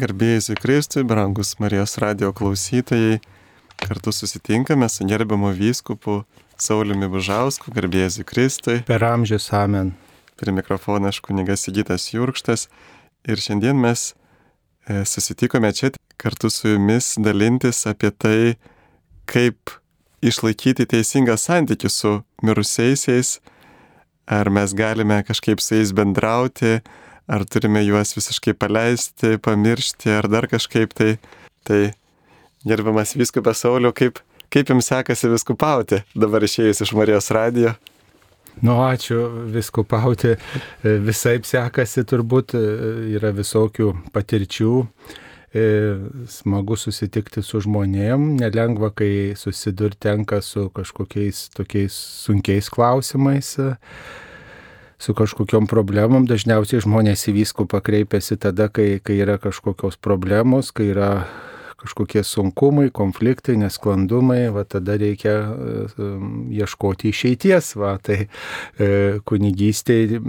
Garbėjai Kristui, brangus Marijos radio klausytojai, kartu susitinkame su gerbiamu vyskupu Sauliumi Bužausku, garbėjai Kristui. Per amžius amen. Prie mikrofono aš kunigas Sigitas Jurkštas ir šiandien mes e, susitikome čia kartu su jumis dalintis apie tai, kaip išlaikyti teisingą santykių su mirusiaisiais, ar mes galime kažkaip su jais bendrauti, ar turime juos visiškai paleisti, pamiršti, ar dar kažkaip tai. Tai gerbiamas viskupas Sauliu, kaip, kaip jums sekasi viskupauti dabar išėjus iš Marijos radijo? Nu, ačiū viskupauti. Visai sekasi turbūt, yra visokių patirčių. Smagu susitikti su žmonėm, nelengva, kai susidur tenka su kažkokiais tokiais sunkiais klausimais su kažkokiam problemom. Dažniausiai žmonės į vyskupą kreipiasi tada, kai, kai yra kažkokios problemos, kai yra kažkokie sunkumai, konfliktai, nesklandumai, va tada reikia uh, ieškoti išeities. Va, tai uh, kunigystėje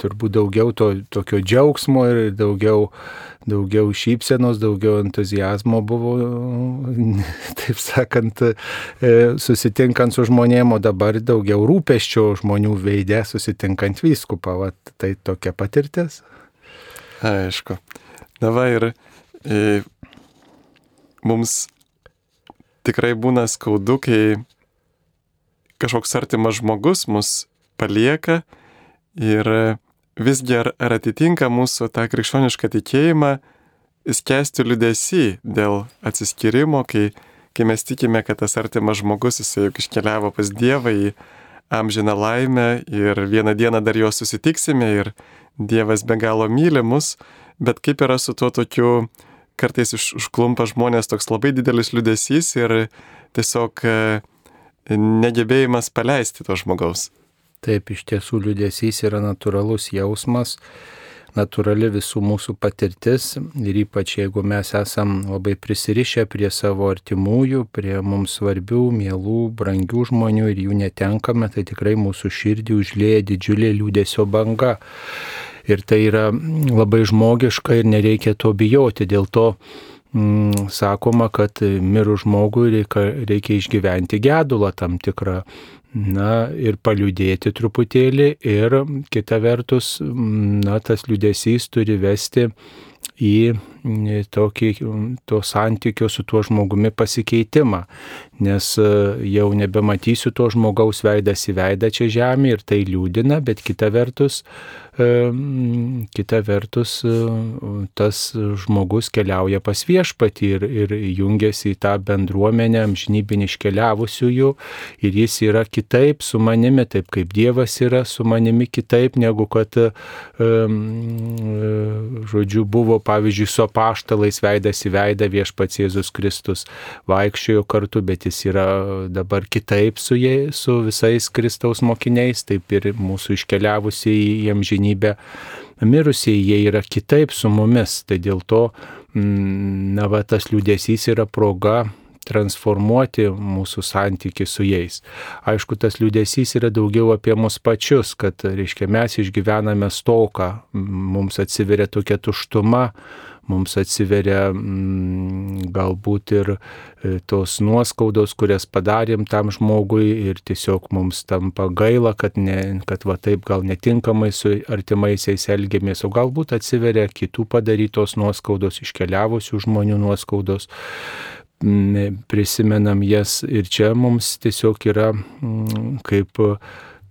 turbūt daugiau to tokio džiaugsmo ir daugiau, daugiau šypsenos, daugiau entuzijazmo buvo, taip sakant, susitinkant su žmonėm, o dabar daugiau rūpeščio žmonių veidė susitinkant vyskupą. Va, tai tokia patirtis. Aišku. Na va ir mums tikrai būna skaudu, kai kažkoks artimas žmogus mus palieka ir visgi ar, ar atitinka mūsų tą krikščionišką tikėjimą skęsti liudesi dėl atsiskirimo, kai, kai mes tikime, kad tas artimas žmogus, jisai juk iškeliavo pas Dievą į amžiną laimę ir vieną dieną dar juos susitiksime ir Dievas be galo myli mus, bet kaip yra su tuo tokiu kartais iš, užklumpa žmonės toks labai didelis liudesys ir tiesiog e, negebėjimas paleisti to žmogaus. Taip, iš tiesų liudesys yra natūralus jausmas, natūrali visų mūsų patirtis ir ypač jeigu mes esam labai prisirišę prie savo artimųjų, prie mums svarbių, mielų, brangių žmonių ir jų netenkame, tai tikrai mūsų širdį užlėja didžiulė liūdėsio banga ir tai yra labai žmogiška ir nereikia to bijoti. Dėl to mm, sakoma, kad mirų žmogui reikia, reikia išgyventi gedulą tam tikrą. Na ir paliūdėti truputėlį ir kita vertus, na tas liūdėsys turi vesti į tokį to santykio su tuo žmogumi pasikeitimą, nes e, jau nebematysiu to žmogaus veidas į veidą čia žemė ir tai liūdina, bet kita vertus, kita vertus tas žmogus keliauja pas viešpatį ir, ir jungiasi į tą bendruomenę amžinybinį iškeliavusiųjų ir jis yra kitaip su manimi, taip kaip Dievas yra su manimi kitaip, negu kad, žodžiu, buvo pavyzdžiui su apaštalais veidas į veidą viešpats Jėzus Kristus vaikščiojo kartu, bet jis yra dabar kitaip su, jie, su visais Kristaus mokiniais, taip ir mūsų iškeliavusiai į amžinybę mirusieji jie yra kitaip su mumis, tai dėl to, mm, na, va, tas liūdėsys yra proga transformuoti mūsų santyki su jais. Aišku, tas liūdėsys yra daugiau apie mus pačius, kad, reiškia, mes išgyvename stoką, mums atsiveria tokia tuštuma, mums atsiveria mm, galbūt ir e, tos nuoskaudos, kurias padarėm tam žmogui ir tiesiog mums tampa gaila, kad, ne, kad va taip gal netinkamai su artimaisiais elgiamės, o galbūt atsiveria kitų padarytos nuoskaudos, iškeliavusių žmonių nuoskaudos. Mm, prisimenam jas ir čia mums tiesiog yra mm, kaip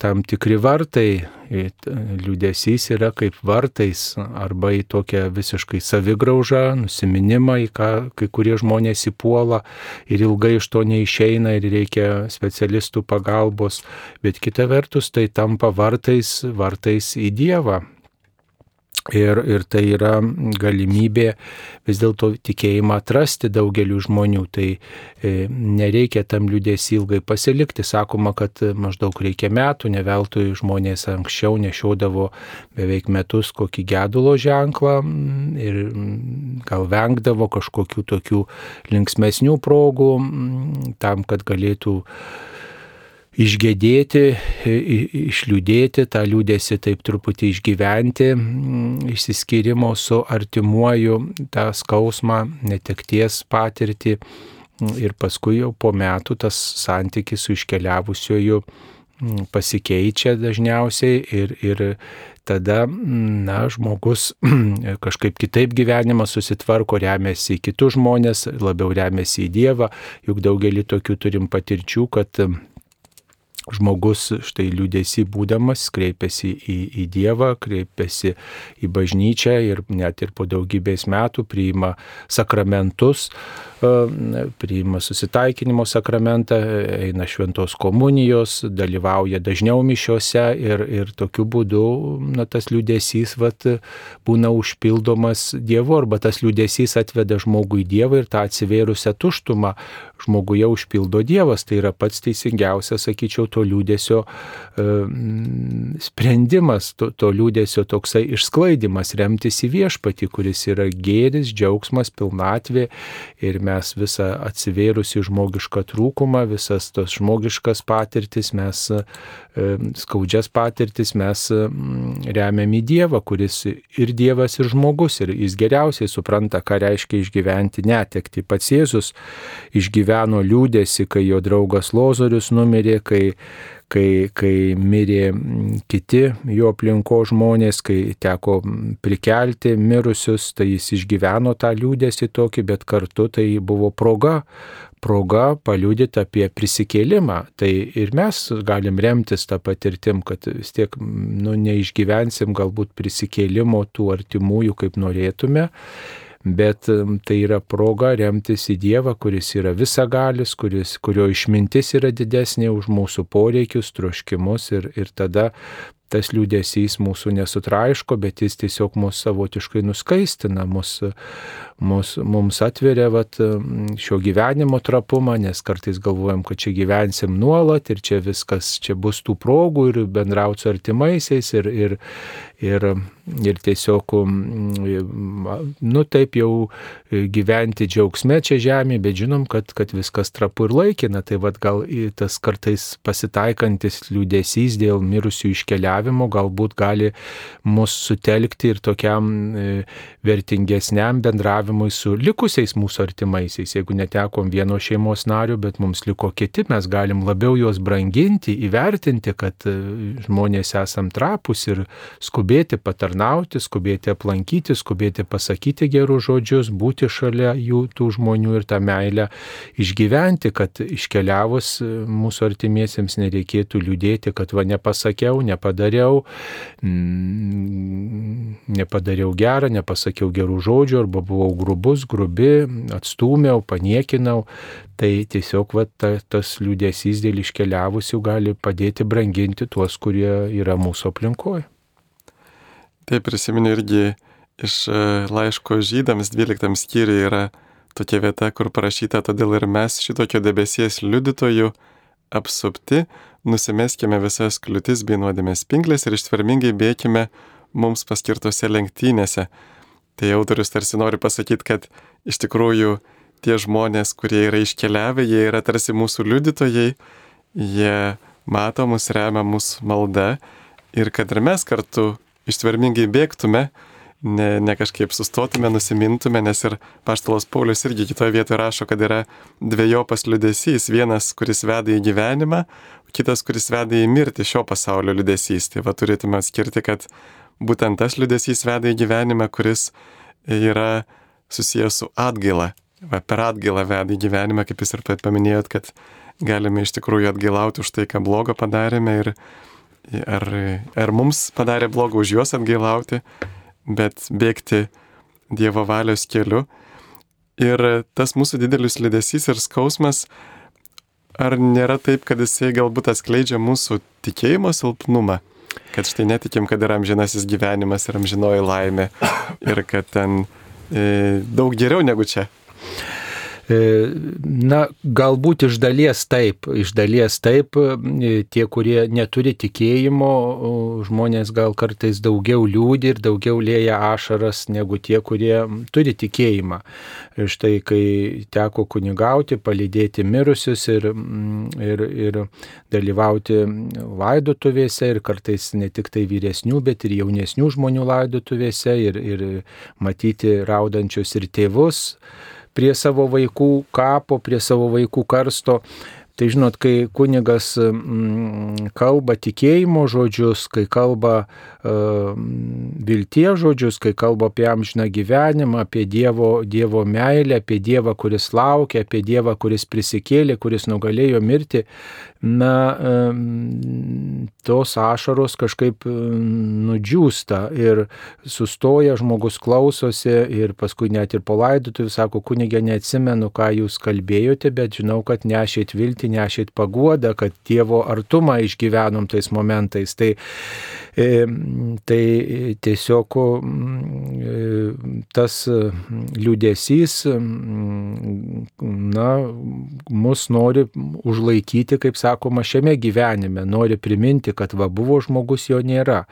tam tikri vartai, liūdėsys yra kaip vartais arba į tokią visiškai savigraužą, nusiminimą, į ką kai kurie žmonės įpuola ir ilgai iš to neišeina ir reikia specialistų pagalbos, bet kita vertus tai tampa vartais, vartais į Dievą, Ir, ir tai yra galimybė vis dėlto tikėjimą atrasti daugeliu žmonių. Tai e, nereikia tam liūdės ilgai pasilikti. Sakoma, kad maždaug reikia metų, ne veltui žmonės anksčiau nešiodavo beveik metus kokį gedulo ženklą ir gal vengdavo kažkokių tokių linksmesnių progų tam, kad galėtų išgėdėti, išliūdėti, tą liūdėsi taip truputį išgyventi, išsiskyrimo su artimuoju, tą skausmą, netekties patirtį ir paskui jau po metų tas santykis su iškeliavusioju pasikeičia dažniausiai ir, ir tada, na, žmogus kažkaip kitaip gyvenimą susitvarko, remiasi į kitus žmonės, labiau remiasi į Dievą, juk daugelį tokių turim patirčių, kad žmogus štai liūdėsi būdamas kreipiasi į, į Dievą, kreipiasi į bažnyčią ir net ir po daugybės metų priima sakramentus, priima susitaikinimo sakramentą, eina šventos komunijos, dalyvauja dažniau mišiuose ir, ir tokiu būdu na, tas liūdėsys vat, būna užpildomas Dievu arba tas liūdėsys atveda žmogų į Dievą ir tą atsivėrusią tuštumą žmoguje užpildo Dievas. Tai yra pats teisingiausias, sakyčiau, to liūdėsio e, sprendimas, to, to liūdėsio toksai išsklaidimas, remtis į viešpatį, kuris yra gėris, džiaugsmas, pilnatvė ir mes visą atsivėrusi žmogišką trūkumą, visas tos žmogiškas patirtis, mes e, skaudžias patirtis mes remiam į Dievą, kuris ir Dievas, ir žmogus, ir jis geriausiai supranta, ką reiškia išgyventi netekti. Pats Jėzus išgyveno liūdėsi, kai jo draugas Lozorius numirė, kai kai, kai mirė kiti jo aplinko žmonės, kai teko prikelti mirusius, tai jis išgyveno tą liūdėsi tokį, bet kartu tai buvo proga, proga paliūdyti apie prisikėlimą. Tai ir mes galim remtis tą patirtim, kad vis tiek nu, neišgyvensim galbūt prisikėlimo tų artimųjų, kaip norėtume bet tai yra proga remtis į Dievą, kuris yra visagalis, kuris, kurio išmintis yra didesnė už mūsų poreikius, troškimus ir, ir tada tas liūdėsys mūsų nesutraiško, bet jis tiesiog mūsų savotiškai nuskaistina, mūsų, mūsų, mums atveria vat, šio gyvenimo trapumą, nes kartais galvojam, kad čia gyvensim nuolat ir čia viskas, čia bus tų progų ir bendrauti su artimaisiais ir, ir, ir, ir tiesiog, nu taip jau gyventi džiaugsme čia žemė, bet žinom, kad, kad viskas trapu ir laikina, tai vad gal tas kartais pasitaikantis liūdėsys dėl mirusių iškeliavimo bendravimo galbūt gali mus sutelkti ir tokiam e, vertingesniam bendravimui su likusiais mūsų artimaisiais. Jeigu netekom vieno šeimos nario, bet mums liko kiti, mes galim labiau juos branginti, įvertinti, kad e, žmonės esam trapus ir skubėti patarnauti, skubėti aplankyti, skubėti pasakyti gerus žodžius, būti šalia jų tų žmonių ir tą meilę išgyventi, kad iškeliavus e, mūsų artimiesiems nereikėtų liūdėti, kad va nepasakiau, nepadariau nepadariau, mm, nepadariau gerą, nepasakiau gerų žodžių arba buvau grubus, grubi, atstūmiau, paniekinau. Tai tiesiog va, ta, tas liūdėsys dėl iškeliavusių gali padėti branginti tuos, kurie yra mūsų aplinkoje. Tai prisimenu irgi iš e, laiško žydams 12 skyriui yra tokia vieta, kur parašyta, todėl ir mes šitokio debesies liudytojų apsupti, nusimeskime visas kliūtis bei nuodėmės pinklės ir ištvermingai bėkime mums paskirtose lenktynėse. Tai autorius tarsi nori pasakyti, kad iš tikrųjų tie žmonės, kurie yra iškeliavę, jie yra tarsi mūsų liudytojai, jie mato mus, remia mūsų malda ir kad ir mes kartu ištvermingai bėgtume, ne, ne kažkaip sustotume, nusimintume, nes ir Paštalos Paulius irgi kitoje vietoje rašo, kad yra dviejopas liudesys. Vienas, kuris veda į gyvenimą, kitas, kuris veda į mirtį šio pasaulio liudesys. Tai va turėtume atskirti, kad būtent tas liudesys veda į gyvenimą, kuris yra susijęs su atgaila. Va, per atgailą veda į gyvenimą, kaip jūs ir paminėjot, kad galime iš tikrųjų atgailauti už tai, ką blogo padarėme ir ar, ar mums padarė blogo už juos atgailauti bet bėgti Dievo valios keliu. Ir tas mūsų didelis liūdėsys ir skausmas, ar nėra taip, kad jisai galbūt atskleidžia mūsų tikėjimo silpnumą? Kad štai netikim, kad yra amžinasis gyvenimas ir amžinoji laimė ir kad ten e, daug geriau negu čia. Na, galbūt iš dalies taip, iš dalies taip, tie, kurie neturi tikėjimo, žmonės gal kartais daugiau liūdį ir daugiau lėja ašaras negu tie, kurie turi tikėjimą. Štai kai teko kunigauti, palydėti mirusius ir, ir, ir dalyvauti laidotuvėse ir kartais ne tik tai vyresnių, bet ir jaunesnių žmonių laidotuvėse ir, ir matyti raudančius ir tėvus prie savo vaikų kapo, prie savo vaikų karsto. Tai žinot, kai kunigas mm, kalba tikėjimo žodžius, kai kalba vilties žodžius, kai kalba apie amžiną gyvenimą, apie dievo, dievo meilę, apie Dievą, kuris laukia, apie Dievą, kuris prisikėlė, kuris nugalėjo mirti, na, tos ašaros kažkaip nudžiūsta ir sustoja, žmogus klausosi ir paskui net ir po laidotų sako, kunigė, neatsimenu, ką jūs kalbėjote, bet žinau, kad nešėt viltį, nešėt paguodą, kad Dievo artumą išgyvenom tais momentais. Tai, e, tai tiesiog e, tas liūdėsys, na, mus nori užlaikyti, kaip sako, sakoma, šiame gyvenime nori priminti, kad va buvo žmogus, jo nėra.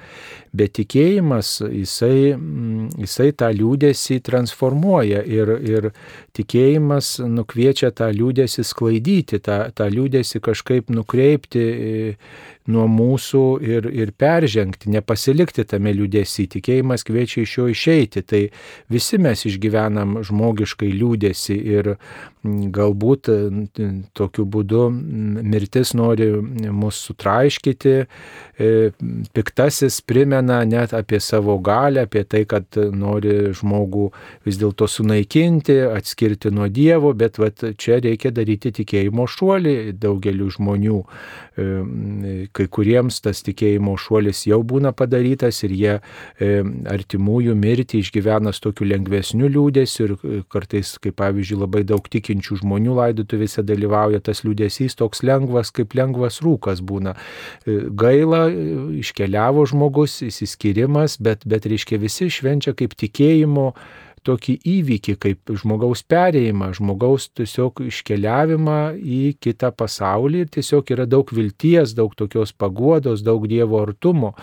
Bet tikėjimas, jisai, mm, jisai tą liūdėsi transformuoja ir, ir tikėjimas nukviečia tą liūdėsi sklaidyti, tą, tą liūdėsi kažkaip nukreipti nuo mūsų ir, ir peržengti, nepasilikti tame liūdėsi. Tikėjimas kviečia iš jo išeiti. Tai visi mes išgyvenam žmogiškai liūdėsi ir galbūt tokiu būdu mirtis nori mus sutraiškyti, e, piktasis primena net apie savo galę, apie tai, kad nori žmogų vis dėlto sunaikinti, atskirti nuo Dievo, bet vat, čia reikia daryti tikėjimo šuolį daugeliu žmonių kai kuriems tas tikėjimo šuolis jau būna padarytas ir jie artimųjų mirtį išgyvena su tokiu lengvesniu liūdėsiu ir e, kartais, kaip pavyzdžiui, labai daug tikinčių žmonių laidotuvėse dalyvauja, tas liūdėsys toks lengvas, kaip lengvas rūkas būna. E, gaila, e, iškeliavo žmogus, įsiskirimas, bet, bet reiškia visi švenčia kaip tikėjimo tokį įvykį kaip žmogaus perėjimą, žmogaus tiesiog iškeliavimą į kitą pasaulį ir tiesiog yra daug vilties, daug tokios paguodos, daug Dievo artumo.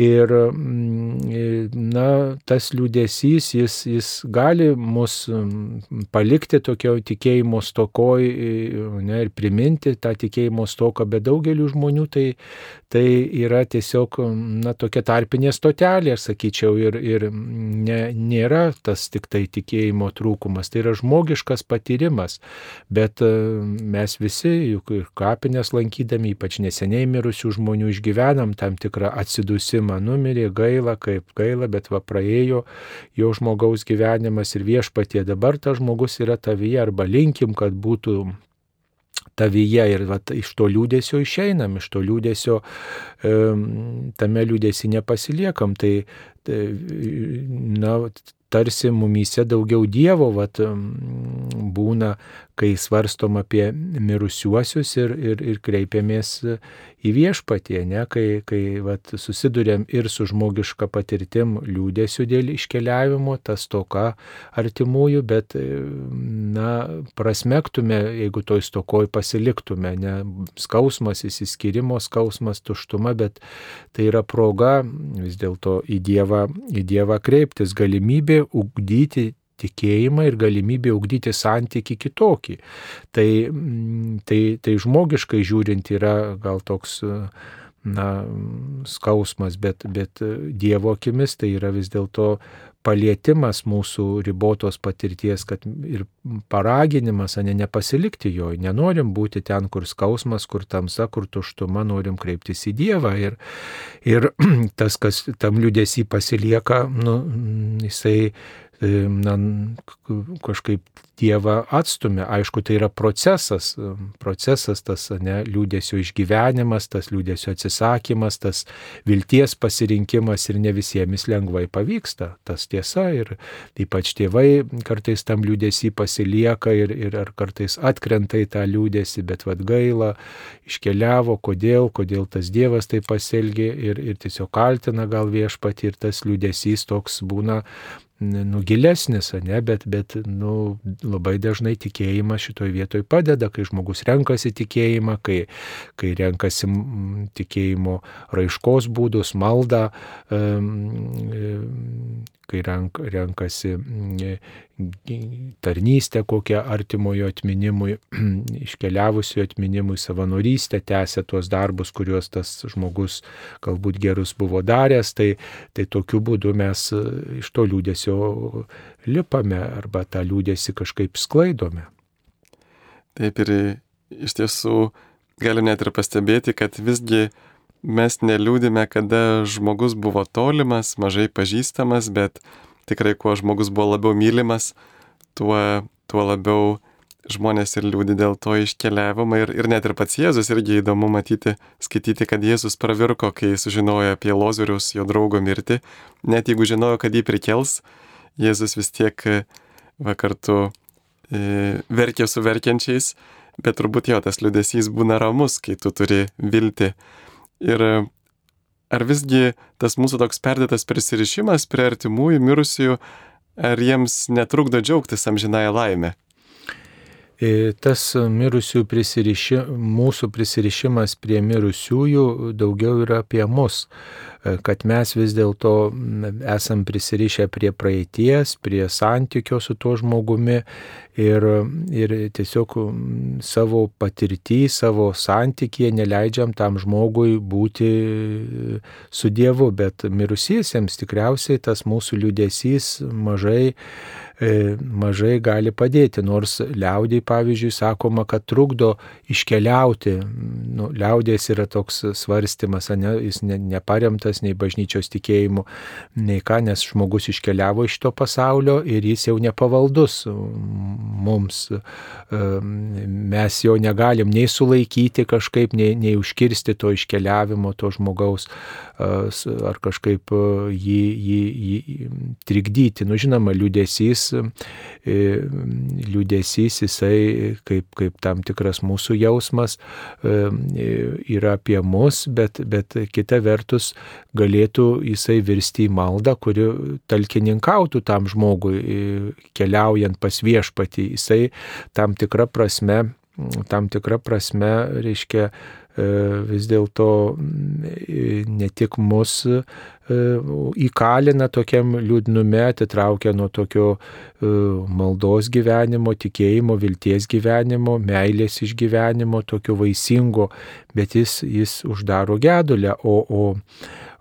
Ir mm, na, tas liūdėsys, jis, jis gali mus mm, palikti tokio tikėjimo stokoj ne, ir priminti tą tikėjimo stoką, bet daugeliu žmonių tai, tai yra tiesiog na, tokia tarpinė stotelė, aš sakyčiau, ir, ir ne, nėra tas tik tai tikėjimo trūkumas, tai yra žmogiškas patyrimas, bet mes visi, juk ir kapinės lankydami, ypač neseniai mirusių žmonių išgyvenam tam tikrą atsidusimą numirė, gaila, kaip gaila, bet va praėjo jo žmogaus gyvenimas ir viešpatie dabar tas žmogus yra tavyje arba linkim, kad būtų tavyje ir va, iš to liūdėsio išeinam, iš to liūdėsio tame liūdėsi nepasiliekam. Tai, tai na, tarsi mumyse daugiau Dievo vat, būna, kai svarstom apie mirusiuosius ir, ir, ir kreipiamės į viešpatį, ne, kai, kai vat, susidurėm ir su žmogiška patirtim liūdėsiu dėl iškeliavimo, tas toka artimųjų, bet na, prasmektume, jeigu toj stokoj pasiliktume, ne skausmas, įsiskirimo skausmas, tuštuma, bet tai yra proga vis dėlto į Dievą, į Dievą kreiptis, galimybė ugdyti tikėjimą ir galimybė ugdyti santyki kitokį. Tai, mm, tai, tai žmogiškai žiūrint yra gal toks na, skausmas, bet, bet Dievo akimis tai yra vis dėlto palietimas mūsų ribotos patirties, kad ir paraginimas, ne nepasilikti jo, nenorim būti ten, kur skausmas, kur tamsa, kur tuštuma, norim kreiptis į Dievą. Ir, ir tas, kas tam liūdėsi pasilieka, nu, jisai na, kažkaip Dievą atstumia. Aišku, tai yra procesas, procesas tas ne, liūdėsio išgyvenimas, tas liūdėsio atsisakymas, tas vilties pasirinkimas ir ne visiems lengvai pavyksta. Tas tiesa ir ypač tėvai kartais tam liūdėsi pasilieka ir, ir ar kartais atkrenta į tą liūdėsi, bet vad gaila, iškeliavo, kodėl, kodėl tas Dievas taip pasielgė ir, ir tiesiog kaltina gal viešpati ir tas liūdėsys toks būna nu, gilesnis, ne, bet, bet nu, labai dažnai tikėjimas šitoje vietoje padeda, kai žmogus renkasi tikėjimą, kai, kai renkasi tikėjimo raiškos būdus, maldą, kai renk, renkasi tarnystę kokią artimojo atminimui, iškeliavusiojo atminimui, savanorystę, tęsia tuos darbus, kuriuos tas žmogus galbūt gerus buvo daręs, tai, tai tokiu būdu mes e, iš to liūdėsio lipame arba tą liūdėsi kažkaip sklaidome. Taip ir iš tiesų galim net ir pastebėti, kad visgi mes neliūdime, kada žmogus buvo tolimas, mažai pažįstamas, bet tikrai kuo žmogus buvo labiau mylimas, tuo, tuo labiau žmonės ir liūdė dėl to iškeliavimo ir, ir net ir pats Jėzus irgi įdomu matyti, skaityti, kad Jėzus pravirko, kai sužinojo apie Lozorius, jo draugo mirtį, net jeigu žinojo, kad jį prikels, Jėzus vis tiek va kartu e, verkė su verkiančiais, bet turbūt jo tas liūdėsys būna ramus, kai tu turi vilti. Ir ar visgi tas mūsų toks perdėtas prisirišimas prie artimųjų mirusiųjų, ar jiems netrukdo džiaugtis amžinąją laimę? E, tas mirusių prisiriši, mūsų prisirišimas prie mirusiųjų daugiau yra apie mus, e, kad mes vis dėlto esam prisirišę prie praeities, prie santykio su tuo žmogumi ir, ir tiesiog savo patirtį, savo santykėje neleidžiam tam žmogui būti su Dievu, bet mirusiesiems tikriausiai tas mūsų liūdėsys mažai E, mažai gali padėti, nors liaudiai, pavyzdžiui, sakoma, kad trukdo iškeliauti. Nu, liaudės yra toks svarstymas, ne, jis ne, neparemtas nei bažnyčios tikėjimu, nei ką, nes žmogus iškeliavo iš to pasaulio ir jis jau nepavaldus mums. Mes jo negalim nei sulaikyti kažkaip, nei, nei užkirsti to iškeliavimo to žmogaus ar kažkaip jį, jį, jį trikdyti. Nu, žinoma, liūdėsys, liūdėsys jisai kaip, kaip tam tikras mūsų jausmas yra apie mus, bet, bet kita vertus galėtų jisai virsti į maldą, kuri talkininkautų tam žmogui keliaujant pas viešpatį. Jisai tam tikrą prasme tam tikrą prasme, reiškia, vis dėlto ne tik mus e, įkalina tokiam liūdnume, atitraukia nuo tokio e, maldos gyvenimo, tikėjimo, vilties gyvenimo, meilės išgyvenimo, tokio vaisingo, bet jis, jis uždaro gedulę, o, o,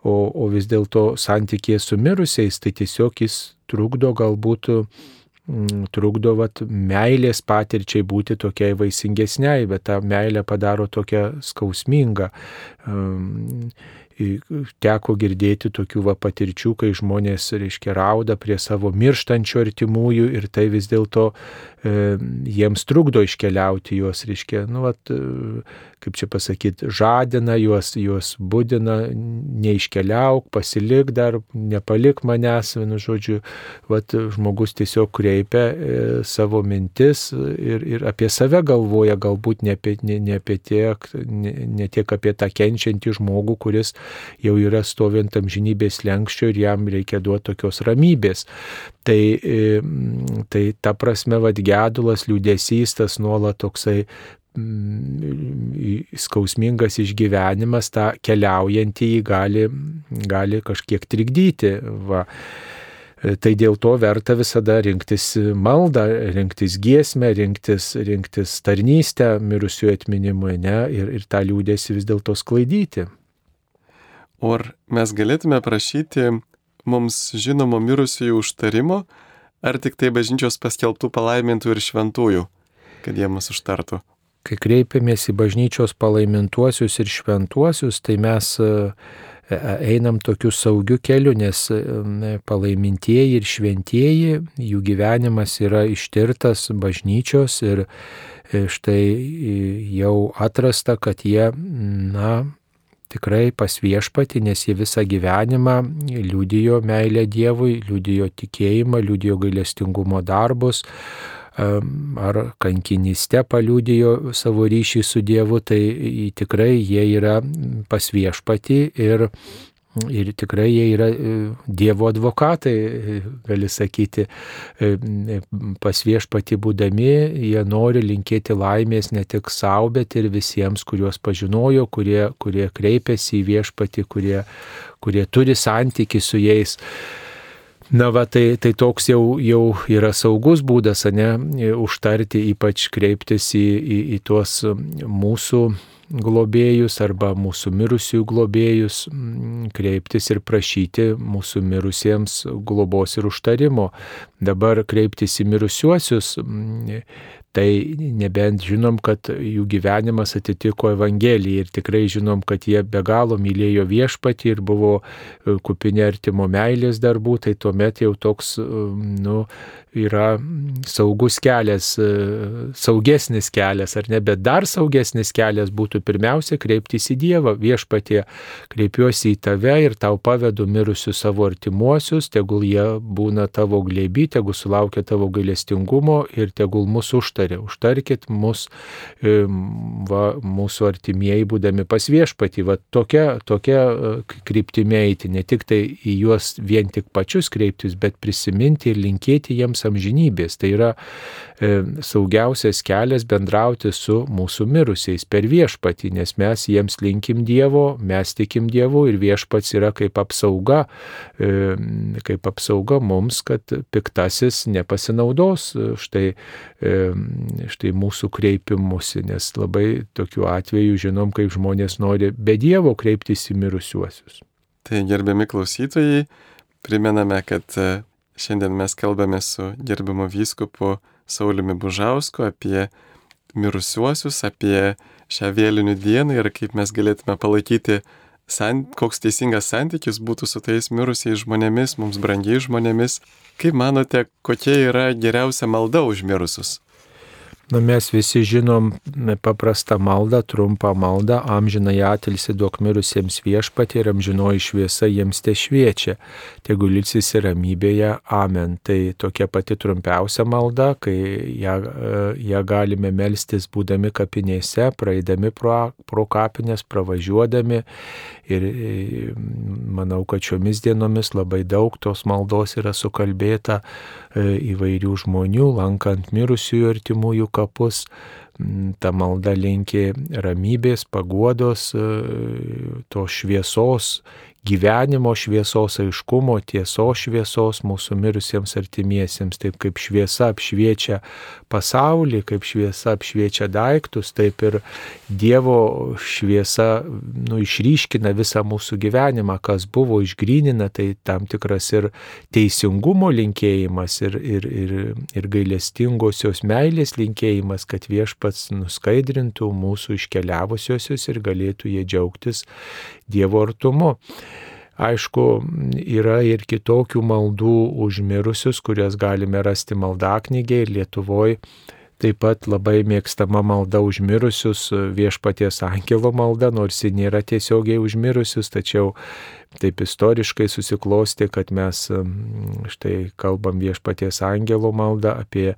o, o vis dėlto santykė su mirusiais, tai tiesiog jis trukdo galbūt Mm, trukdo vat, meilės patirčiai būti tokiai vaisingesniai, bet tą meilę padaro tokią skausmingą. Teko girdėti tokių va patirčių, kai žmonės, reiškia, rauda prie savo mirštančių artimųjų ir tai vis dėlto e, jiems trukdo iškeliauti juos, reiškia, nu, vat, e, kaip čia pasakyti, žadina juos, juos būdina, neiškeliauk, pasilik dar, nepalik manęs, vienu žodžiu, vat, žmogus tiesiog kreipia e, savo mintis ir, ir apie save galvoja, galbūt ne apie, ne, ne apie tiek, ne, ne tiek apie tą kenčiantį žmogų, kuris jau yra stovint amžinybės lenkščio ir jam reikia duoti tokios ramybės. Tai, e, tai ta prasme, vad gedulas, liūdėsys, tas nuolat toksai skausmingas išgyvenimas, tą keliaujantį jį gali, gali kažkiek trikdyti. Va. E, tai dėl to verta visada rinktis maldą, rinktis giesmę, rinktis, rinktis tarnystę mirusiųjų atminimui ne, ir, ir tą liūdėsi vis dėlto sklaidyti. Ar mes galėtume prašyti mums žinomo mirusiųjų užtarimo, ar tik tai bažnyčios paskelbtų palaimintų ir šventųjų, kad jie mus užtartų? Kai kreipiamės į bažnyčios palaimintuosius ir šventuosius, tai mes e, e, einam tokiu saugiu keliu, nes e, palaimintieji ir šventieji, jų gyvenimas yra ištirtas bažnyčios ir štai jau atrasta, kad jie, na, tikrai pas viešpati, nes jie visą gyvenimą liudijo meilę Dievui, liudijo tikėjimą, liudijo gailestingumo darbus, ar kankiniste paliudijo savo ryšį su Dievu, tai tikrai jie yra pas viešpati ir Ir tikrai jie yra e, Dievo advokatai, e, gali sakyti, e, pas viešpati būdami, jie nori linkėti laimės ne tik savo, bet ir visiems, kuriuos pažinojo, kurie, kurie kreipiasi į viešpati, kurie, kurie turi santyki su jais. Na va, tai, tai toks jau, jau yra saugus būdas, ne, užtarti, ypač kreiptis į, į, į tuos mūsų globėjus arba mūsų mirusiųjų globėjus mm, kreiptis ir prašyti mūsų mirusiems globos ir užtarimo. Dabar kreiptis į mirusiuosius, mm, tai nebent žinom, kad jų gyvenimas atitiko Evangeliją ir tikrai žinom, kad jie be galo mylėjo viešpatį ir buvo e, kupinė artimo meilės darbų, tai tuomet jau toks, nu, yra saugus kelias, e, saugesnis kelias, ar ne, bet dar saugesnis kelias būtų pirmiausia kreiptis į Dievą, viešpatie, kreipiuosi į tave ir tau pavedu mirusius savo artimuosius, tegul jie būna tavo glėby, tegul sulaukia tavo gailestingumo ir tegul mūsų užtarė. Užtarkit mus, e, va, mūsų artimieji būdami pas viešpatį. Va, tokia, tokia e, kryptime eiti, ne tik tai į juos vien tik pačius kreiptis, bet prisiminti ir linkėti jiems mums amžinybės. Tai yra e, saugiausias kelias bendrauti su mūsų mirusiais per viešpatį, nes mes jiems linkim Dievo, mes tikim Dievu ir viešpats yra kaip apsauga, e, kaip apsauga mums, kad piktasis nepasinaudos štai, e, štai mūsų kreipimusi, nes labai tokiu atveju žinom, kaip žmonės nori be Dievo kreiptis į mirusiuosius. Tai gerbiami klausytojai, primename, kad Šiandien mes kalbame su gerbiamu vyskupu Sauliumi Bužausku apie mirusiuosius, apie šią vėlinių dieną ir kaip mes galėtume palaikyti, sant, koks teisingas santykis būtų su tais mirusiais žmonėmis, mums brangiai žmonėmis. Kaip manote, kokia yra geriausia malda už mirusius? Nu, mes visi žinom paprastą maldą, trumpą maldą, amžinai atilsi duok mirusiems viešpatį ir amžinoji šviesa jiems te šviečia. Tegu ilsis ir ramybėje, amen. Tai tokia pati trumpiausia malda, kai ją, ją galime melstis būdami kapinėse, praeidami pro, pro kapinės, pravažiuodami. Ir manau, kad šiomis dienomis labai daug tos maldos yra sukalbėta e, įvairių žmonių, lankant mirusiųjų artimųjų kapus. Mm, ta malda linki ramybės, paguodos, e, to šviesos, gyvenimo šviesos aiškumo, tiesos šviesos mūsų mirusiems artimiesiems, taip kaip šviesa apšviečia pasaulį, kaip šviesa apšviečia daiktus, taip ir Dievo šviesa nu, išryškina visą mūsų gyvenimą, kas buvo išgrynina, tai tam tikras ir teisingumo linkėjimas, ir, ir, ir, ir gailestingosios meilės linkėjimas, kad viešpats nuskaidrintų mūsų iškeliavusiosius ir galėtų jie džiaugtis Dievo artumu. Aišku, yra ir kitokių maldų užmirusius, kurias galime rasti maldaknygėje ir Lietuvoje Taip pat labai mėgstama malda užmirusius, viešpaties angelo malda, nors ji nėra tiesiogiai užmirusius, tačiau taip istoriškai susiklosti, kad mes štai kalbam viešpaties angelo maldą apie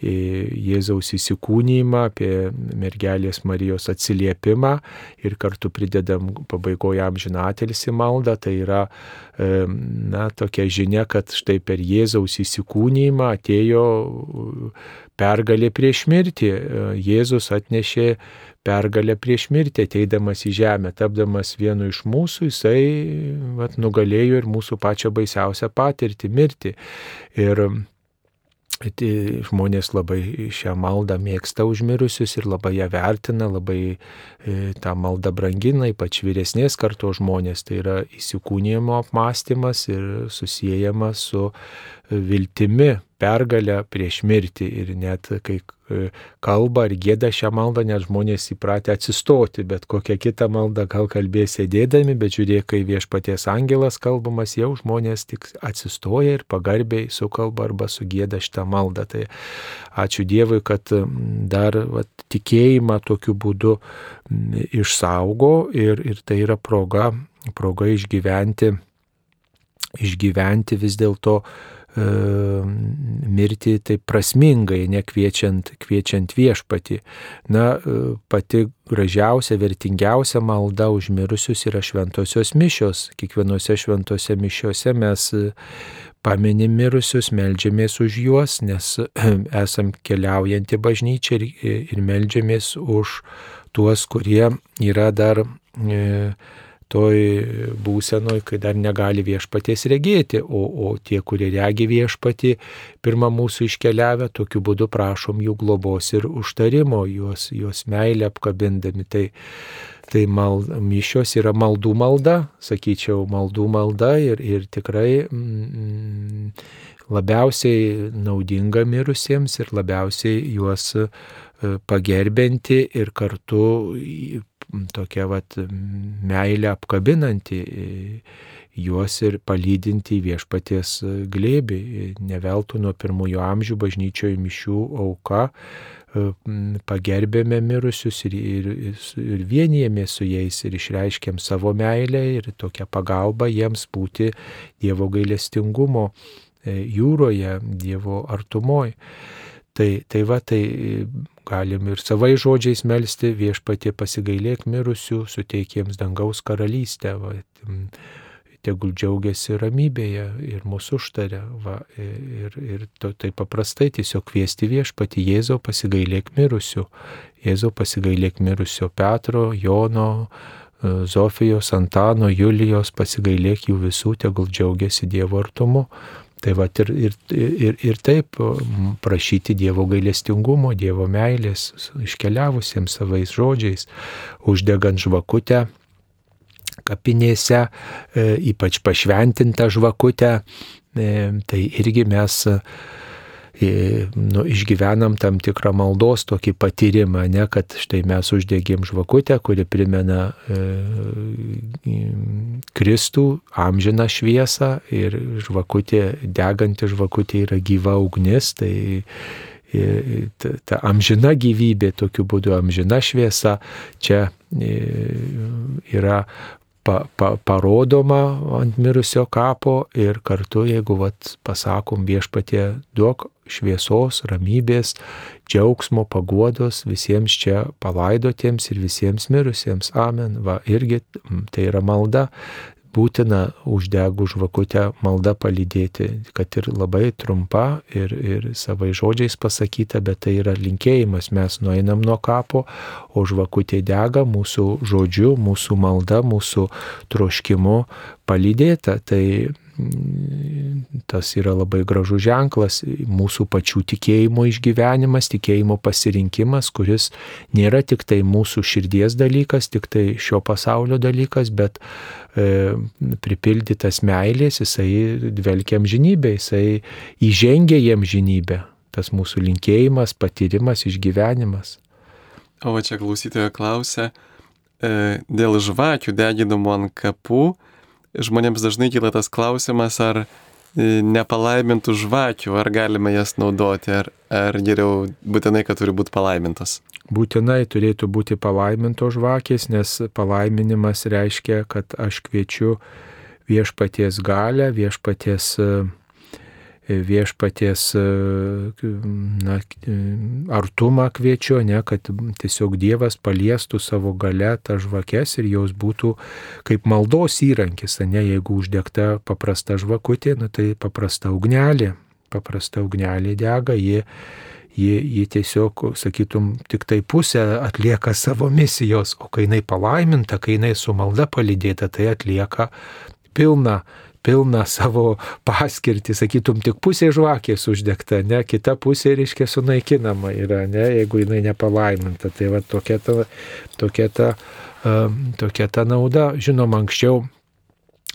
Jėzaus įsikūnymą, apie mergelės Marijos atsiliepimą ir kartu pridedam pabaigoje amžinatelisi maldą. Tai yra na, tokia žinia, kad štai per Jėzaus įsikūnymą atėjo pergalė prieš mirtį. Jėzus atnešė pergalę prieš mirtį, ateidamas į žemę, tapdamas vienu iš mūsų, jisai vat, nugalėjo ir mūsų pačią baisiausią patirtį - mirtį. Ir Tai žmonės labai šią maldą mėgsta užmirusius ir labai ją vertina, labai e, tą maldą brangina, ypač vyresnės karto žmonės. Tai yra įsikūnijimo apmąstymas ir susijęjamas su viltimi, pergalę prieš mirtį ir net kai e, kalba ar gėda šią maldą, net žmonės įpratę atsistoti, bet kokią kitą maldą gal kalbės sėdėdami, bet žiūrėk, kai viešpaties angelas kalbamas, jau žmonės tik atsistoja ir pagarbiai sukalba arba sugėda šitą maldą. Tai ačiū Dievui, kad dar vat, tikėjimą tokiu būdu išsaugo ir, ir tai yra proga, proga išgyventi, išgyventi vis dėlto mirti taip prasmingai, nekviečiant kviečiant viešpati. Na, pati gražiausia, vertingiausia malda už mirusius yra šventosios mišios. Kiekvienose šventose mišiose mes paminim mirusius, melžiamės už juos, nes esam keliaujantį bažnyčią ir, ir melžiamės už tuos, kurie yra dar e, toj būsenoj, kai dar negali viešpaties regėti, o, o tie, kurie regi viešpatį, pirmą mūsų iškeliavę, tokiu būdu prašom jų globos ir užtarimo, juos, juos meilę apkabindami. Tai, Tai mal, mišios yra maldų malda, sakyčiau, maldų malda ir, ir tikrai mm, labiausiai naudinga mirusiems ir labiausiai juos e, pagerbinti ir kartu tokia vat meilė apkabinanti juos ir palydinti viešpaties glėbį. Neveltų nuo pirmųjų amžių bažnyčioje mišių auka pagerbėme mirusius ir, ir, ir vienijėmės su jais ir išreiškėm savo meilę ir tokią pagalbą jiems būti Dievo gailestingumo e, jūroje, Dievo artumoje. Tai, tai va, tai galim ir savai žodžiais melstį viešpatie pasigailėk mirusių, suteik jiems dangaus karalystę. Va, tegul džiaugiasi ramybėje ir mūsų užtarė. Va, ir ir to, tai paprastai tiesiog kviesti viešpati Jėzau pasigailėk mirusių. Jėzau pasigailėk mirusių Petro, Jono, e, Zofijos, Antano, Julijos, pasigailėk jų visų, tegul džiaugiasi Dievo artumu. Tai va ir, ir, ir, ir taip prašyti Dievo gailestingumo, Dievo meilės, iškeliavusiems savais žodžiais, uždegant žvakutę kapinėse, e, ypač pašventintą žvakutę, e, tai irgi mes nu, išgyvenam tam tikrą maldos tokį patyrimą, ne, kad štai mes uždegėm žvakutę, kuri primena e, Kristų amžiną šviesą ir žvakutė, deganti žvakutė yra gyva ugnis, tai ta, ta amžina gyvybė, tokiu būdu amžina šviesa, čia yra pa, pa, parodoma ant mirusio kapo ir kartu, jeigu vat, pasakom viešpatie, duok šviesos, ramybės, džiaugsmo, paguodos visiems čia palaidotiems ir visiems mirusiems. Amen. Va, irgi tai yra malda būtina uždegų žvakutę maldą palydėti, kad ir labai trumpa ir, ir savai žodžiais pasakyta, bet tai yra linkėjimas. Mes nueinam nuo kapo, o žvakutė dega mūsų žodžiu, mūsų malda, mūsų troškimu palydėta. Tai tas yra labai gražus ženklas, mūsų pačių tikėjimo išgyvenimas, tikėjimo pasirinkimas, kuris nėra tik tai mūsų širdies dalykas, tik tai šio pasaulio dalykas, bet e, pripildytas meilės, jisai dvelkiam žinybę, jisai įžengia jiem žinybę. Tas mūsų linkėjimas, patyrimas, išgyvenimas. O čia klausytojo klausia, e, dėl žvakių deginamų ant kapų, žmonėms dažnai kyla tas klausimas, ar e, nepalaimintų žvakių, ar galime jas naudoti, ar, ar geriau būtinai, kad turi būti palaimintos. Būtinai turėtų būti palaimintos žvakės, nes palaiminimas reiškia, kad aš kviečiu viešpaties galę, viešpaties uh, viešpaties na, artumą kviečiu, ne, kad tiesiog Dievas paliestų savo gale tą žvakes ir jos būtų kaip maldos įrankis, ne, jeigu uždegta paprasta žvakutė, na, tai paprasta ugnelė, paprasta ugnelė dega, jie ji, ji tiesiog, sakytum, tik tai pusę atlieka savo misijos, o kai jinai palaiminta, kai jinai su malda palydėta, tai atlieka pilną pilną savo paskirtį, sakytum, tik pusė žvakės uždegta, ne, kita pusė, reiškia, sunaikinama yra, ne, jeigu jinai nepalaiminta. Tai va tokia ta, tokia ta, um, tokia ta nauda. Žinoma, anksčiau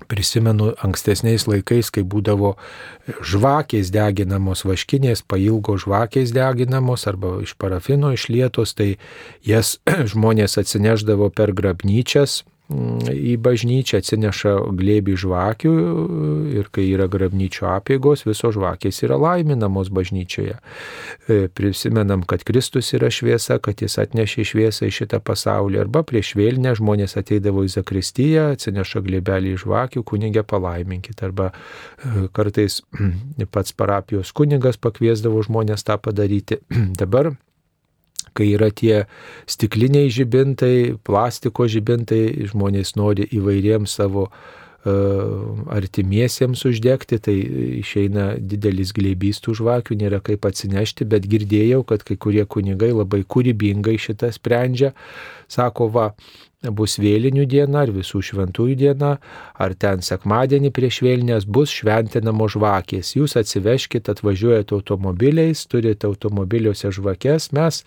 Prisimenu ankstesniais laikais, kai būdavo žvakės deginamos, vaškinės, pailgo žvakės deginamos arba iš parafino išlietos, tai jas žmonės atsineždavo per grabnyčias į bažnyčią, atsineša glėbį žvakių ir kai yra grabnyčio apėgos, visos žvakės yra laiminamos bažnyčioje. E, prisimenam, kad Kristus yra šviesa, kad jis atnešė šviesą į šitą pasaulį. Arba prieš vėlinę žmonės ateidavo į Zakristiją, atsineša glėbelį žvakių, kunigė palaiminkit. Arba e, kartais pats parapijos kunigas pakviesdavo žmonės tą padaryti. Dabar kai yra tie stikliniai žibintai, plastiko žibintai, žmonės nori įvairiems savo uh, artimiesiems uždegti, tai išeina didelis glėbys tų žvakių, nėra kaip atsinešti, bet girdėjau, kad kai kurie kunigai labai kūrybingai šitą sprendžia. Sako, va, bus vėlinių diena ar visų šventųjų diena, ar ten sekmadienį prieš vėlinės bus šventinamos žvakės. Jūs atsiveškite, atvažiuojate automobiliais, turite automobiliuose žvakės, mes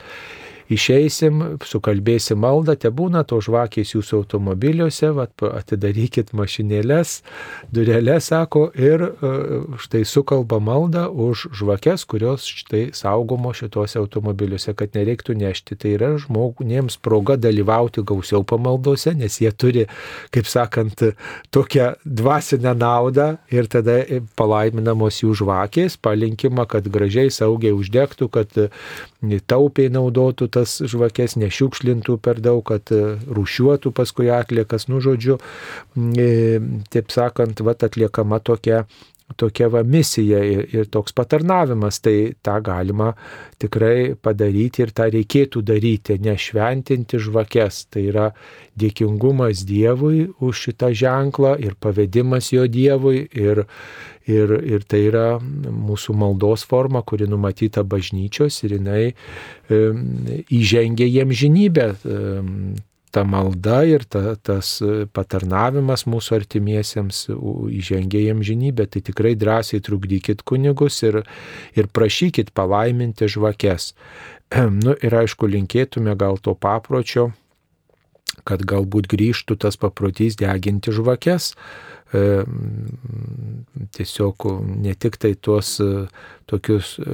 išeisim, sukalbėsim maldą, te būna to žvakės jūsų automobiliuose, vat, atidarykit mašinėlės, durelės, sako, ir e, štai sukalba maldą už žvakės, kurios štai saugomo šituose automobiliuose, kad nereiktų nešti. Tai yra žmonėms proga dalyvauti gausiau pamaldose, nes jie turi, kaip sakant, tokią dvasinę naudą ir tada palaiminamos jų žvakės, palinkima, kad gražiai saugiai uždegtų, kad taupiai naudotų tas žvakes, nešiukšlintų per daug, kad e, rušiuotų paskui atliekas, nu žodžiu, e, taip sakant, vat atliekama tokia tokia va misija ir, ir toks patarnavimas, tai tą galima tikrai padaryti ir tą reikėtų daryti, nešventinti žvakes. Tai yra dėkingumas Dievui už šitą ženklą ir pavedimas jo Dievui ir, Ir, ir tai yra mūsų maldos forma, kuri numatyta bažnyčios ir jinai e, įžengia jiem žinybę. E, ta malda ir ta, tas patarnavimas mūsų artimiesiems įžengia jiem žinybę. Tai tikrai drąsiai trukdykit kunigus ir, ir prašykit palaiminti žvakes. Nu, ir aišku, linkėtume gal to papročio, kad galbūt grįžtų tas paprotys deginti žvakes E, tiesiog ne tik tai tuos e, tokius e,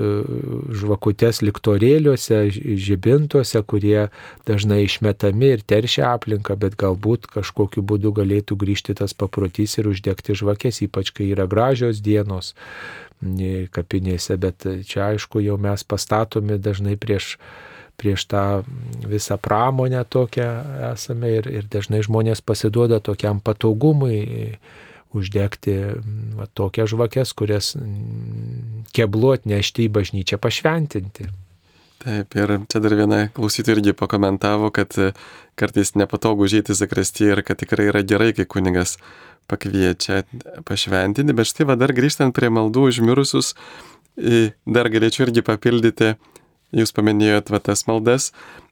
žvakutes liktorėliuose, žibintuose, kurie dažnai išmetami ir teršia aplinką, bet galbūt kažkokiu būdu galėtų grįžti tas paprotys ir uždegti žvakės, ypač kai yra gražios dienos kapinėse, bet čia aišku jau mes pastatomi dažnai prieš prieš tą visą pramonę tokią esame ir, ir dažnai žmonės pasiduoda tokiam patogumui, uždegti va, tokias žvakes, kurias keblu atnešti į bažnyčią pašventinti. Taip, ir čia dar viena klausytoja irgi pakomentavo, kad e, kartais nepatogu užėti zakrastį ir kad tikrai yra gerai, kai kunigas pakviečia pašventinti, bet štai va dar grįžtant prie maldų užmirusius, dar galėčiau irgi papildyti, jūs paminėjot va tas maldas,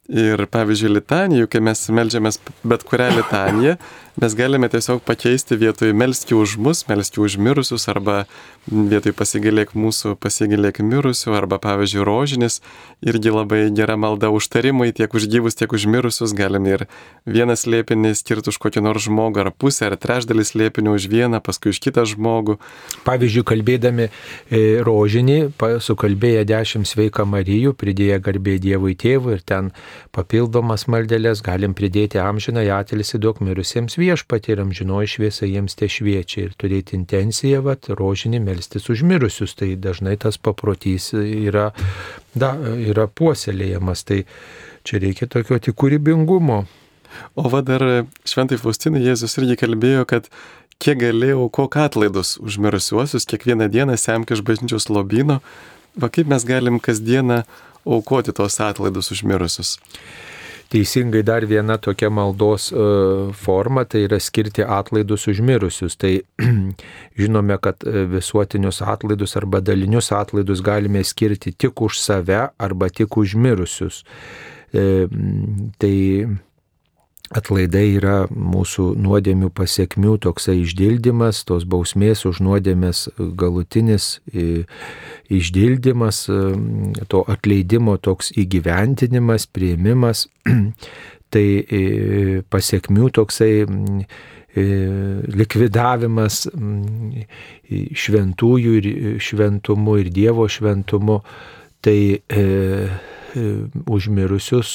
Ir pavyzdžiui, litanijų, kai mes melžiamės bet kurią litaniją, mes galime tiesiog pakeisti vietoj melski už mus, melski už mirusius, arba vietoj pasigilėk mūsų, pasigilėk mirusių, arba pavyzdžiui, rožinis, irgi labai gera malda užtarimai tiek už gyvus, tiek už mirusius, galime ir vieną slėpinį skirti už kokį nors žmogų, ar pusę, ar trečdalį slėpinį už vieną, paskui už kitą žmogų. Pavyzdžiui, kalbėdami e, rožinį, sukalbėję dešimt sveika Marijų, pridėję garbė Dievui tėvui ir ten papildomas maldelės galim pridėti amžiną atilsi duok mirusiems viešpatį ir amžinoji šviesa jiems te šviečia ir turėti intenciją, vat, rožinį melstis už mirusius. Tai dažnai tas paprotys yra, da, yra puoselėjamas. Tai čia reikia tokio tik kūrybingumo. O va dar šventai Faustinai Jėzus irgi kalbėjo, kad kiek galėjau aukok atlaidus už mirusiuosius, kiekvieną dieną semk iš bažnyčios lobino, va kaip mes galim kasdieną aukoti tos atlaidus užmirusius. Teisingai dar viena tokia maldos e, forma tai yra skirti atlaidus užmirusius. Tai žinome, kad e, visuotinius atlaidus arba dalinius atlaidus galime skirti tik už save arba tik užmirusius. E, tai Atlaidai yra mūsų nuodėmių pasiekmių toksai išdildymas, tos bausmės už nuodėmės galutinis išdildymas, to atleidimo toks įgyventinimas, prieimimas, tai pasiekmių toksai likvidavimas šventųjų ir šventumu ir Dievo šventumu. Tai užmirusius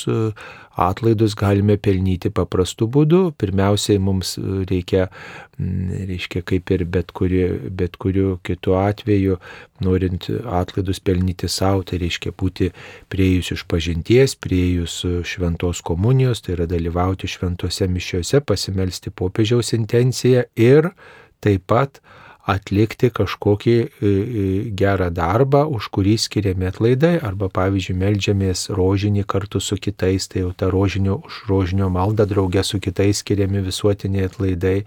atlaidus galime pelnyti paprastu būdu. Pirmiausiai mums reikia, reiškia, kaip ir bet, kuri, bet kuriuo kitu atveju, norint atlaidus pelnyti savo, tai reiškia būti priejus iš pažinties, priejus šventos komunijos, tai yra dalyvauti šventose mišiuose, pasimelsti popiežiaus intenciją ir taip pat atlikti kažkokį e, e, gerą darbą, už kurį skiriami atlaidai, arba pavyzdžiui, melžiamės rožinį kartu su kitais, tai jau ta rožinio, už rožinio maldą draugė su kitais skiriami visuotiniai atlaidai,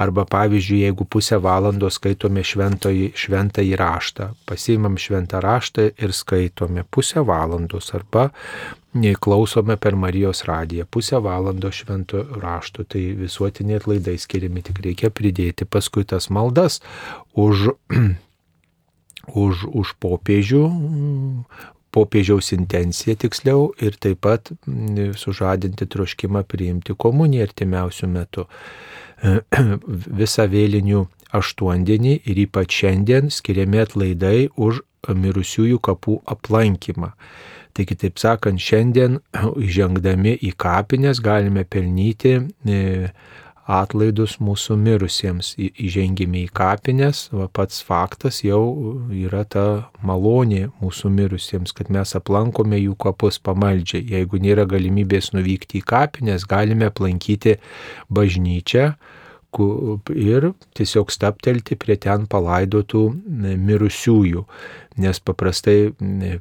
arba pavyzdžiui, jeigu pusę valandos skaitome šventąjį, šventąjį raštą, pasiimam šventą raštą ir skaitome pusę valandos, arba klausome per Marijos radiją pusę valandos švento rašto, tai visuotiniai atlaidai skiriami, tik reikia pridėti paskui tas maldas už, už, už popiežių, popiežiaus intenciją tiksliau ir taip pat sužadinti troškimą priimti komuniją artimiausių metų. Visą vėlinių aštuondienį ir ypač šiandien skiriami atlaidai už mirusiųjų kapų aplankymą. Tai kitaip sakant, šiandien įžengdami į kapines galime pelnyti e, atlaidus mūsų mirusiems. Įžengime į kapines, va pats faktas jau yra ta malonė mūsų mirusiems, kad mes aplankome jų kapus pamaldžiai. Jeigu nėra galimybės nuvykti į kapines, galime aplankyti bažnyčią ir tiesiog staptelti prie ten palaidotų mirusiųjų, nes paprastai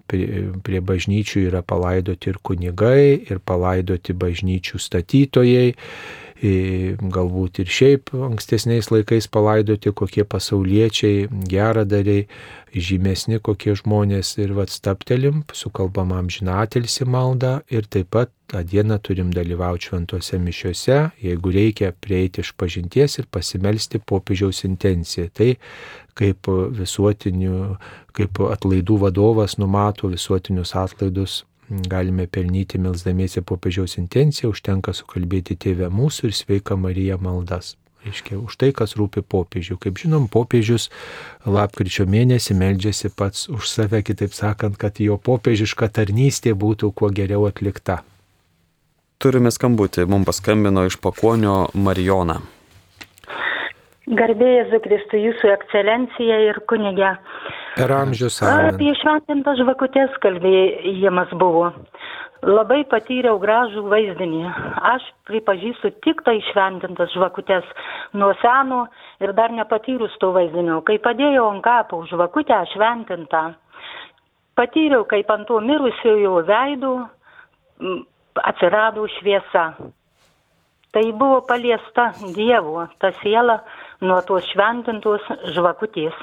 prie, prie bažnyčių yra palaidoti ir kunigai, ir palaidoti bažnyčių statytojai, galbūt ir šiaip ankstesniais laikais palaidoti kokie pasauliečiai, geradariai, žymesni kokie žmonės ir vad staptelim, sukalbam amžinatelsi maldą ir taip pat tą dieną turim dalyvauti šventose mišiuose, jeigu reikia prieiti iš pažinties ir pasimelsti popiežiaus intenciją. Tai kaip visuotinių, kaip atlaidų vadovas numato visuotinius atlaidus galime pelnyti melsdamiesi popiežiaus intenciją, užtenka sukalbėti tėvę mūsų ir sveika Marija maldas. Reiškia, už tai, kas rūpi popiežių. Kaip žinom, popiežius lapkričio mėnesį meldžiasi pats už save, kitaip sakant, kad jo popiežiška tarnystė būtų kuo geriau atlikta. Turime skambutį, mums paskambino iš pakonio Marijona. Garbėjai Zukristų, Jūsų ekscelencija ir kunigė. Per amžius. Apie šventintas žvakutės kalbėjimas buvo. Labai patyriau gražų vaizdinį. Aš pripažįstu tik tai šventintas žvakutės nuo seno ir dar nepatyrus to vaizdinio. Kai padėjau ant kapo žvakutę šventintą, patyriau, kaip ant to mirusiojo veidų atsirado šviesa. Tai buvo paliesta Dievo, ta siela nuo tos šventintos žvakutės.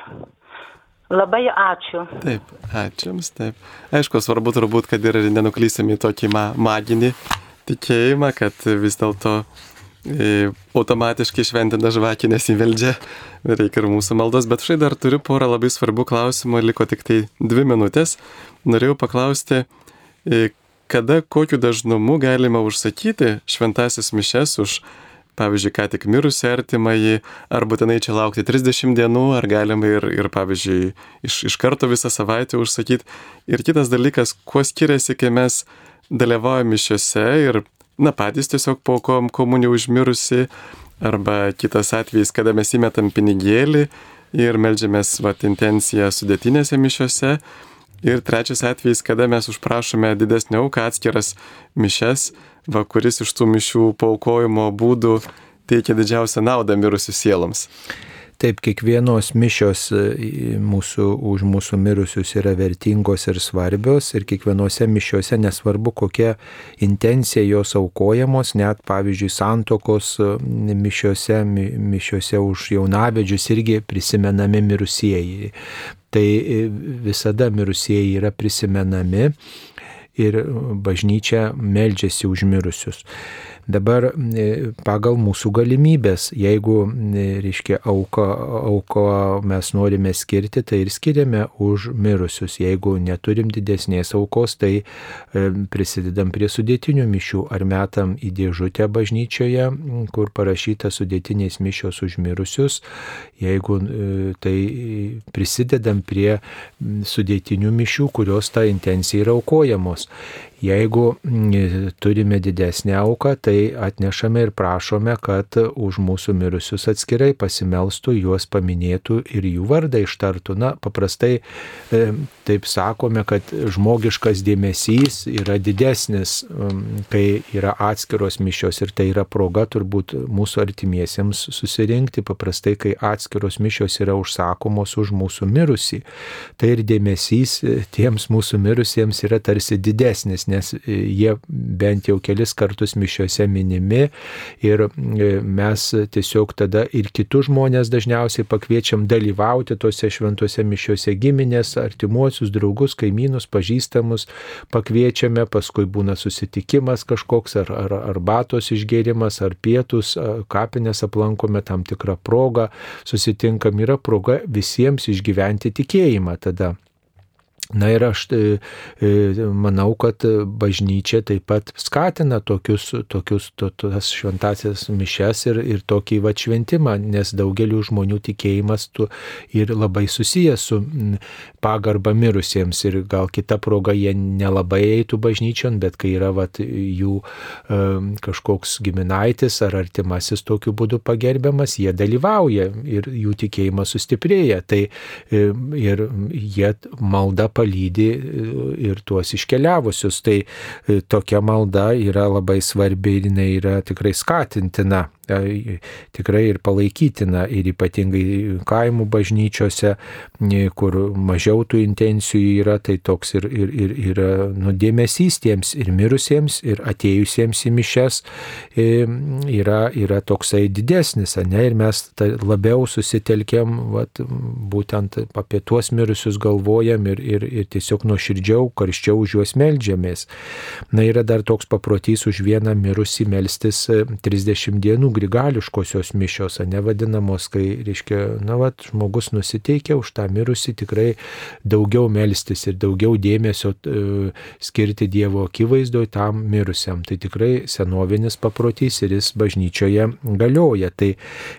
Labai ačiū. Taip, ačiū Jums, taip. Aišku, svarbu turbūt, kad ir nenuklysime į tokį ma maginį tikėjimą, kad vis dėlto e, automatiškai šventina žvakį nesiveldžia, reikia ir mūsų maldos, bet štai dar turiu porą labai svarbių klausimų, liko tik tai dvi minutės. Norėjau paklausti, e, kada kokiu dažnumu galima užsakyti šventasis mišes už pavyzdžiui, ką tik mirusi artimąjį, ar būtinai čia laukti 30 dienų, ar galima ir, ir pavyzdžiui, iš, iš karto visą savaitę užsakyti. Ir kitas dalykas, kuo skiriasi, kai mes dalyvaujame mišiuose ir, na, patys tiesiog paukojom komuniją užmirusi, arba kitas atvejis, kada mes įmetam pinigėlį ir melžiamės, va, intenciją sudėtinėse mišiuose. Ir trečias atvejis, kada mes užprašome didesnį auką atskiras mišes, va, kuris iš tų mišių paukojimo būdų teikia didžiausią naudą mirusių sieloms. Taip, kiekvienos mišios e, mūsų, už mūsų mirusius yra vertingos ir svarbios ir kiekvienose mišiose nesvarbu, kokia intencija jos aukojamos, net pavyzdžiui santokos e, mišiose, mišiose už jaunavedžius irgi prisimenami mirusieji. Tai e, visada mirusieji yra prisimenami ir bažnyčia meldžiasi už mirusius. Dabar pagal mūsų galimybės, jeigu, reiškia, auką, auką mes norime skirti, tai ir skiriame už mirusius. Jeigu neturim didesnės aukos, tai prisidedam prie sudėtinių mišių ar metam į dėžutę bažnyčioje, kur parašyta sudėtinės mišios už mirusius. Jeigu tai prisidedam prie sudėtinių mišių, kurios tą intenciją yra aukojamos. Jeigu mm, turime didesnę auką, tai atnešame ir prašome, kad už mūsų mirusius atskirai pasimelstų, juos paminėtų ir jų vardą ištartų. Na, paprastai e, taip sakome, kad žmogiškas dėmesys yra didesnis, mm, kai yra atskiros mišios ir tai yra proga turbūt mūsų artimiesiems susirinkti. Paprastai, kai atskiros mišios yra užsakomos už mūsų mirusį, tai ir dėmesys e, tiems mūsų mirusiems yra tarsi didesnis nes e, jie bent jau kelis kartus mišiuose minimi ir e, mes tiesiog tada ir kitus žmonės dažniausiai pakviečiam dalyvauti tose šventose mišiuose giminės, artimuosius, draugus, kaimynus, pažįstamus, pakviečiame, paskui būna susitikimas kažkoks ar, ar arbatos išgėrimas, ar pietus, kapinės aplankome tam tikrą progą, susitinkam, yra proga visiems išgyventi tikėjimą tada. Na ir aš e, e, manau, kad bažnyčia taip pat skatina tokius, tokius to, tas šventasias mišes ir, ir tokį va šventimą, nes daugeliu žmonių tikėjimas tu ir labai susijęs su pagarba mirusiems ir gal kita proga jie nelabai eitų bažnyčion, bet kai yra va jų e, kažkoks giminaitis ar artimasis tokiu būdu pagerbiamas, jie dalyvauja ir jų tikėjimas sustiprėja. Tai ir jie malda palydi e, ir tuos iškeliavusius. Tai e, tokia malda yra labai svarbi ir jinai yra tikrai skatintina tikrai ir palaikytina ir ypatingai kaimų bažnyčiose, kur mažiau tų intencijų yra, tai toks ir, ir, ir, ir nudėmesys tiems ir mirusiems, ir atėjusiems į mišes yra, yra toksai didesnis, ne, ir mes labiau susitelkėm, vat, būtent apie tuos mirusius galvojam ir, ir, ir tiesiog nuoširdžiau, karščiau už juos melžiamės. Na yra dar toks paprotys už vieną mirusį melstis 30 dienų grigališkosios mišios, nevadinamos, kai, reiškia, na, va, žmogus nusiteikia už tą mirusį tikrai daugiau melstis ir daugiau dėmesio e, skirti Dievo akivaizdoje tam mirusiam. Tai tikrai senovinis paprotys ir jis bažnyčioje galioja. Tai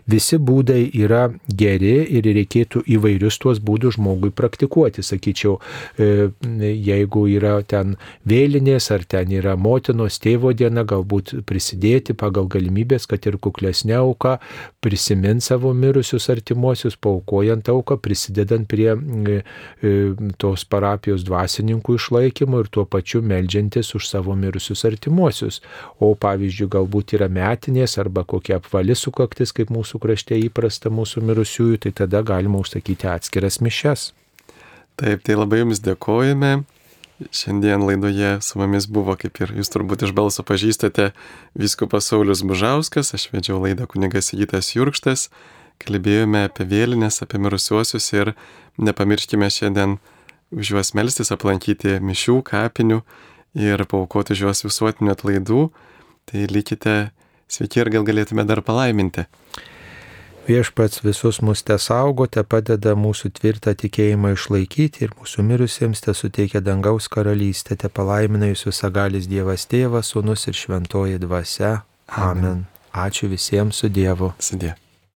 visi būdai yra geri ir reikėtų įvairius tuos būdus žmogui praktikuoti. Sakyčiau, e, jeigu yra ten vėlinės ar ten yra motinos tėvo diena, galbūt prisidėti pagal galimybės, kad ir kuklesnė auka, prisimint savo mirusius artimuosius, paukojant auką, prisidedant prie e, e, tos parapijos dvasininkų išlaikymo ir tuo pačiu melžiantis už savo mirusius artimuosius. O pavyzdžiui, galbūt yra metinės arba kokia apvali sukaktis, kaip mūsų krašte įprasta mūsų mirusiųjų, tai tada galima užsakyti atskiras mišes. Taip, tai labai Jums dėkojame. Šiandien laidoje su mumis buvo, kaip ir jūs turbūt iš balso pažįstate, viskupas Saulis Bužauskas, aš vedžiau laidą kunigas Įgytas Jurkštas, kalbėjome apie vėlinės, apie mirusiuosius ir nepamirškime šiandien už juos melstis, aplankyti mišių, kapinių ir paukoti už juos visuotinių atlaidų. Tai likite sveiki ir gal galėtume dar palaiminti. Viešpats visus mus te saugote, padeda mūsų tvirtą tikėjimą išlaikyti ir mūsų mirusiems te suteikia dangaus karalystę, te palaimina jūs visagalis Dievas Tėvas, Sūnus ir Šventoji Dvasia. Amen. Amen. Ačiū visiems su Dievu. Sudė.